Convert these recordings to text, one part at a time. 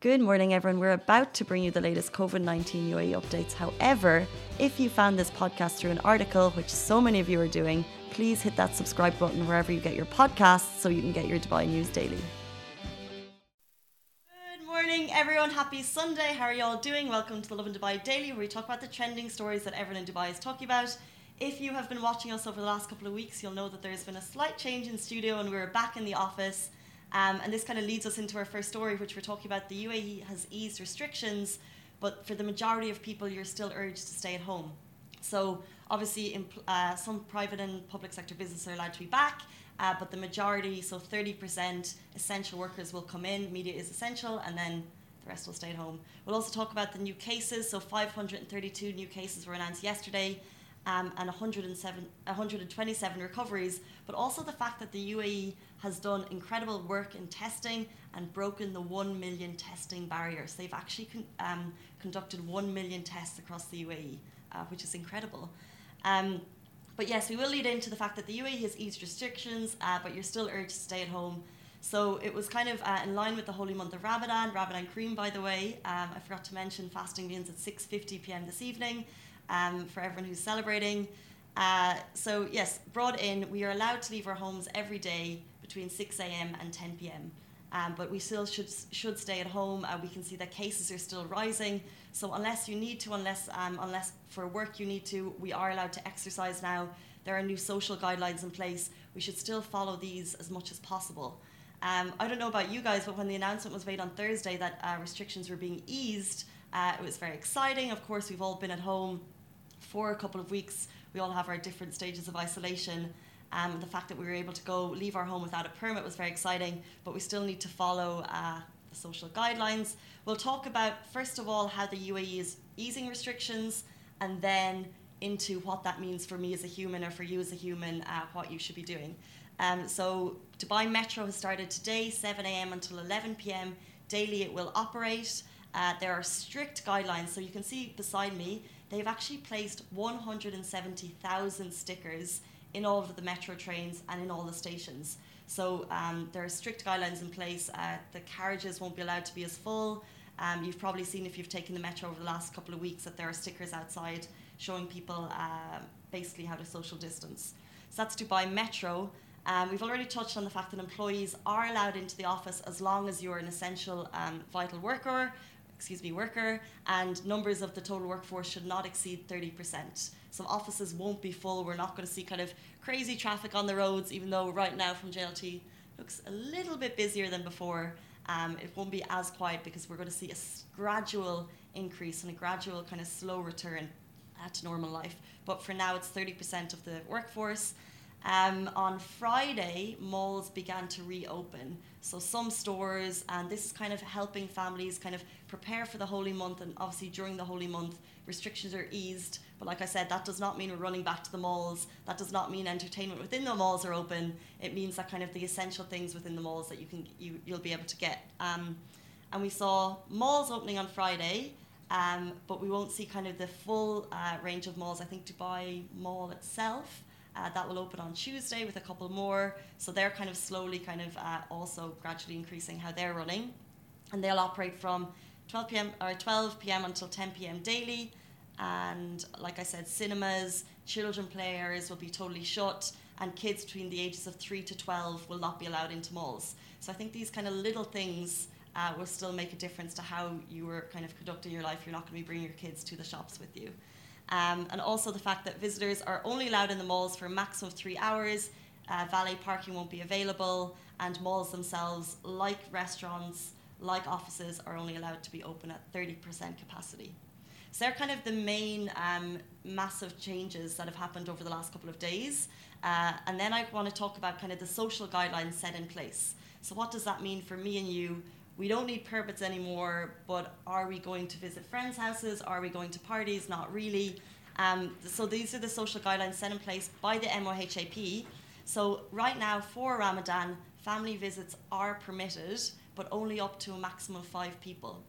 Good morning, everyone. We're about to bring you the latest COVID 19 UAE updates. However, if you found this podcast through an article, which so many of you are doing, please hit that subscribe button wherever you get your podcasts so you can get your Dubai news daily. Good morning, everyone. Happy Sunday. How are you all doing? Welcome to the Lovin Dubai Daily, where we talk about the trending stories that everyone in Dubai is talking about. If you have been watching us over the last couple of weeks, you'll know that there's been a slight change in studio and we're back in the office. Um, and this kind of leads us into our first story, which we're talking about. The UAE has eased restrictions, but for the majority of people, you're still urged to stay at home. So, obviously, in, uh, some private and public sector businesses are allowed to be back, uh, but the majority, so 30% essential workers will come in, media is essential, and then the rest will stay at home. We'll also talk about the new cases. So, 532 new cases were announced yesterday. Um, and 107, 127 recoveries, but also the fact that the UAE has done incredible work in testing and broken the 1 million testing barriers. They've actually con- um, conducted 1 million tests across the UAE, uh, which is incredible. Um, but yes, we will lead into the fact that the UAE has eased restrictions, uh, but you're still urged to stay at home. So it was kind of uh, in line with the holy month of Ramadan. Ramadan Kareem, by the way. Um, I forgot to mention fasting begins at 6:50 p.m. this evening um, for everyone who's celebrating. Uh, so yes, brought in, we are allowed to leave our homes every day between 6 a.m. and 10 p.m. Um, but we still should should stay at home. Uh, we can see that cases are still rising. So unless you need to, unless um, unless for work you need to, we are allowed to exercise now. There are new social guidelines in place. We should still follow these as much as possible. Um, I don't know about you guys, but when the announcement was made on Thursday that uh, restrictions were being eased, uh, it was very exciting. Of course, we've all been at home for a couple of weeks. We all have our different stages of isolation. Um, the fact that we were able to go leave our home without a permit was very exciting, but we still need to follow uh, the social guidelines. We'll talk about, first of all, how the UAE is easing restrictions, and then into what that means for me as a human or for you as a human, uh, what you should be doing. Um, so, Dubai Metro has started today, 7 a.m. until 11 p.m. Daily, it will operate. Uh, there are strict guidelines. So, you can see beside me, they've actually placed 170,000 stickers in all of the metro trains and in all the stations. So um, there are strict guidelines in place. Uh, the carriages won't be allowed to be as full. Um, you've probably seen if you've taken the metro over the last couple of weeks that there are stickers outside showing people uh, basically how to social distance. So that's Dubai Metro. Um, we've already touched on the fact that employees are allowed into the office as long as you're an essential um, vital worker, excuse me, worker, and numbers of the total workforce should not exceed 30%. So offices won't be full. We're not going to see kind of crazy traffic on the roads, even though right now from JLT looks a little bit busier than before. Um, it won't be as quiet because we're going to see a gradual increase and a gradual kind of slow return uh, to normal life. But for now, it's 30% of the workforce. Um, on Friday, malls began to reopen. So some stores, and this is kind of helping families kind of prepare for the holy month. And obviously, during the holy month, restrictions are eased. But like I said, that does not mean we're running back to the malls. That does not mean entertainment within the malls are open. It means that kind of the essential things within the malls that you can you you'll be able to get. Um, and we saw malls opening on Friday. Um, but we won't see kind of the full uh, range of malls. I think Dubai Mall itself uh, that will open on Tuesday with a couple more. So they're kind of slowly, kind of uh, also gradually increasing how they're running, and they'll operate from 12 p.m. or 12 p.m. until 10 p.m. daily. And like I said, cinemas, children play areas will be totally shut, and kids between the ages of three to 12 will not be allowed into malls. So I think these kind of little things. Uh, will still make a difference to how you were kind of conducting your life. You're not going to be bringing your kids to the shops with you. Um, and also the fact that visitors are only allowed in the malls for a maximum of three hours. Uh, valet parking won't be available, and malls themselves, like restaurants, like offices, are only allowed to be open at 30% capacity. So they're kind of the main um, massive changes that have happened over the last couple of days. Uh, and then I want to talk about kind of the social guidelines set in place. So what does that mean for me and you we don't need permits anymore, but are we going to visit friends' houses? Are we going to parties? Not really. Um, so these are the social guidelines set in place by the MOHAP. So right now for Ramadan, family visits are permitted, but only up to a maximum of five people.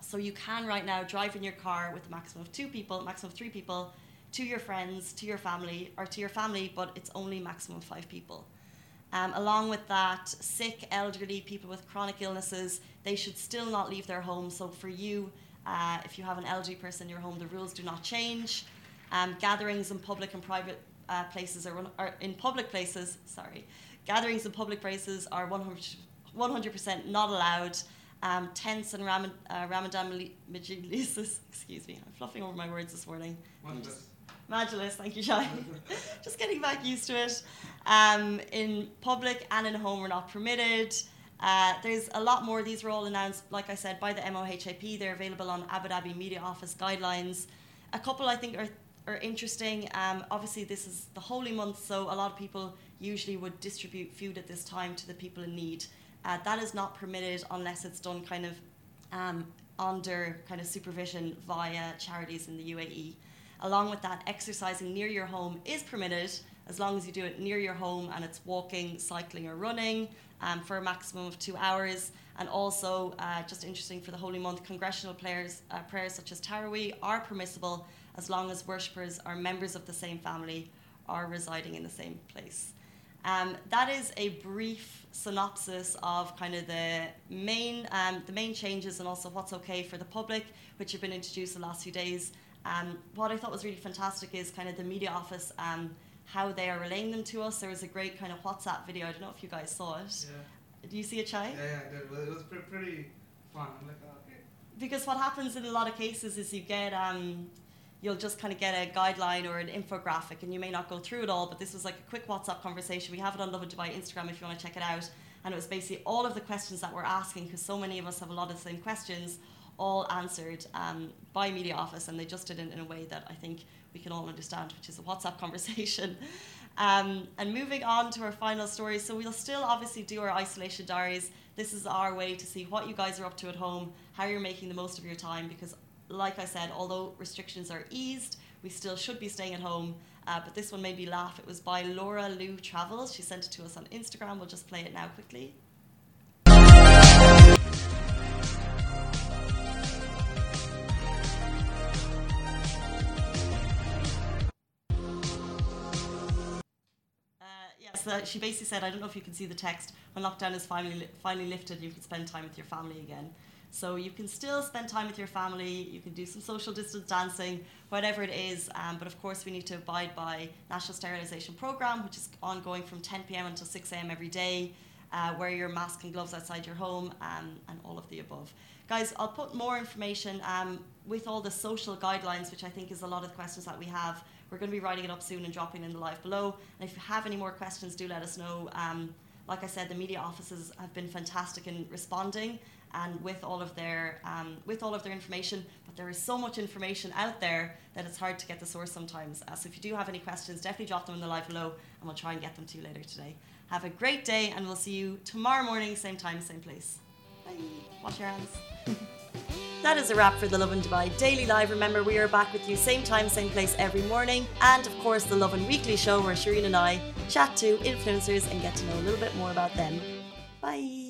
So you can right now drive in your car with a maximum of two people, maximum of three people, to your friends, to your family, or to your family, but it's only maximum five people. Um, along with that, sick, elderly, people with chronic illnesses, they should still not leave their home. So for you, uh, if you have an elderly person in your home, the rules do not change. Um, gatherings in public and private uh, places are, are, in public places. Sorry, gatherings in public places are 100 percent not allowed. Um, tents and Ram- uh, Ramadan majlis. Excuse me, I'm fluffing over my words this morning. Majlis, thank you, Shai. Just getting back used to it. Um, in public and in home, we're not permitted. Uh, there's a lot more. These were all announced, like I said, by the MOHAP. They're available on Abu Dhabi Media Office guidelines. A couple I think are, are interesting. Um, obviously, this is the holy month, so a lot of people usually would distribute food at this time to the people in need. Uh, that is not permitted unless it's done kind of um, under kind of supervision via charities in the UAE. Along with that, exercising near your home is permitted as long as you do it near your home and it's walking, cycling, or running um, for a maximum of two hours. And also, uh, just interesting for the Holy Month, congressional prayers, uh, prayers such as Taraweeh are permissible as long as worshippers are members of the same family or residing in the same place. Um, that is a brief synopsis of kind of the main um, the main changes and also what's okay for the public, which have been introduced the last few days. Um, what I thought was really fantastic is kind of the media office, um, how they are relaying them to us. There was a great kind of WhatsApp video. I don't know if you guys saw it. Yeah. Do you see it, Chai? Yeah, yeah, I did. Well, it was pre- pretty fun. I'm like, oh, okay. Because what happens in a lot of cases is you get um, you'll just kind of get a guideline or an infographic and you may not go through it all but this was like a quick whatsapp conversation we have it on lovin dubai instagram if you want to check it out and it was basically all of the questions that we're asking because so many of us have a lot of the same questions all answered um, by media office and they just did it in a way that i think we can all understand which is a whatsapp conversation um, and moving on to our final story so we'll still obviously do our isolation diaries this is our way to see what you guys are up to at home how you're making the most of your time because like I said, although restrictions are eased, we still should be staying at home. Uh, but this one made me laugh. It was by Laura Lou Travels. She sent it to us on Instagram. We'll just play it now quickly. Uh, she basically said, I don't know if you can see the text. When lockdown is finally finally lifted, you can spend time with your family again. So you can still spend time with your family, you can do some social distance dancing, whatever it is. Um, but of course, we need to abide by National Sterilisation Programme, which is ongoing from 10 p.m. until 6 a.m. every day. Uh, wear your mask and gloves outside your home, um, and all of the above. Guys, I'll put more information um, with all the social guidelines, which I think is a lot of the questions that we have. We're going to be writing it up soon and dropping in the live below. And if you have any more questions, do let us know. Um, like I said, the media offices have been fantastic in responding and with all of their um, with all of their information. But there is so much information out there that it's hard to get the source sometimes. Uh, so if you do have any questions, definitely drop them in the live below, and we'll try and get them to you later today. Have a great day, and we'll see you tomorrow morning, same time, same place. Bye. Wash your hands. That is a wrap for the Lovin Dubai Daily Live. Remember, we are back with you same time, same place every morning. And of course, the Lovin Weekly Show where Shireen and I chat to influencers and get to know a little bit more about them. Bye.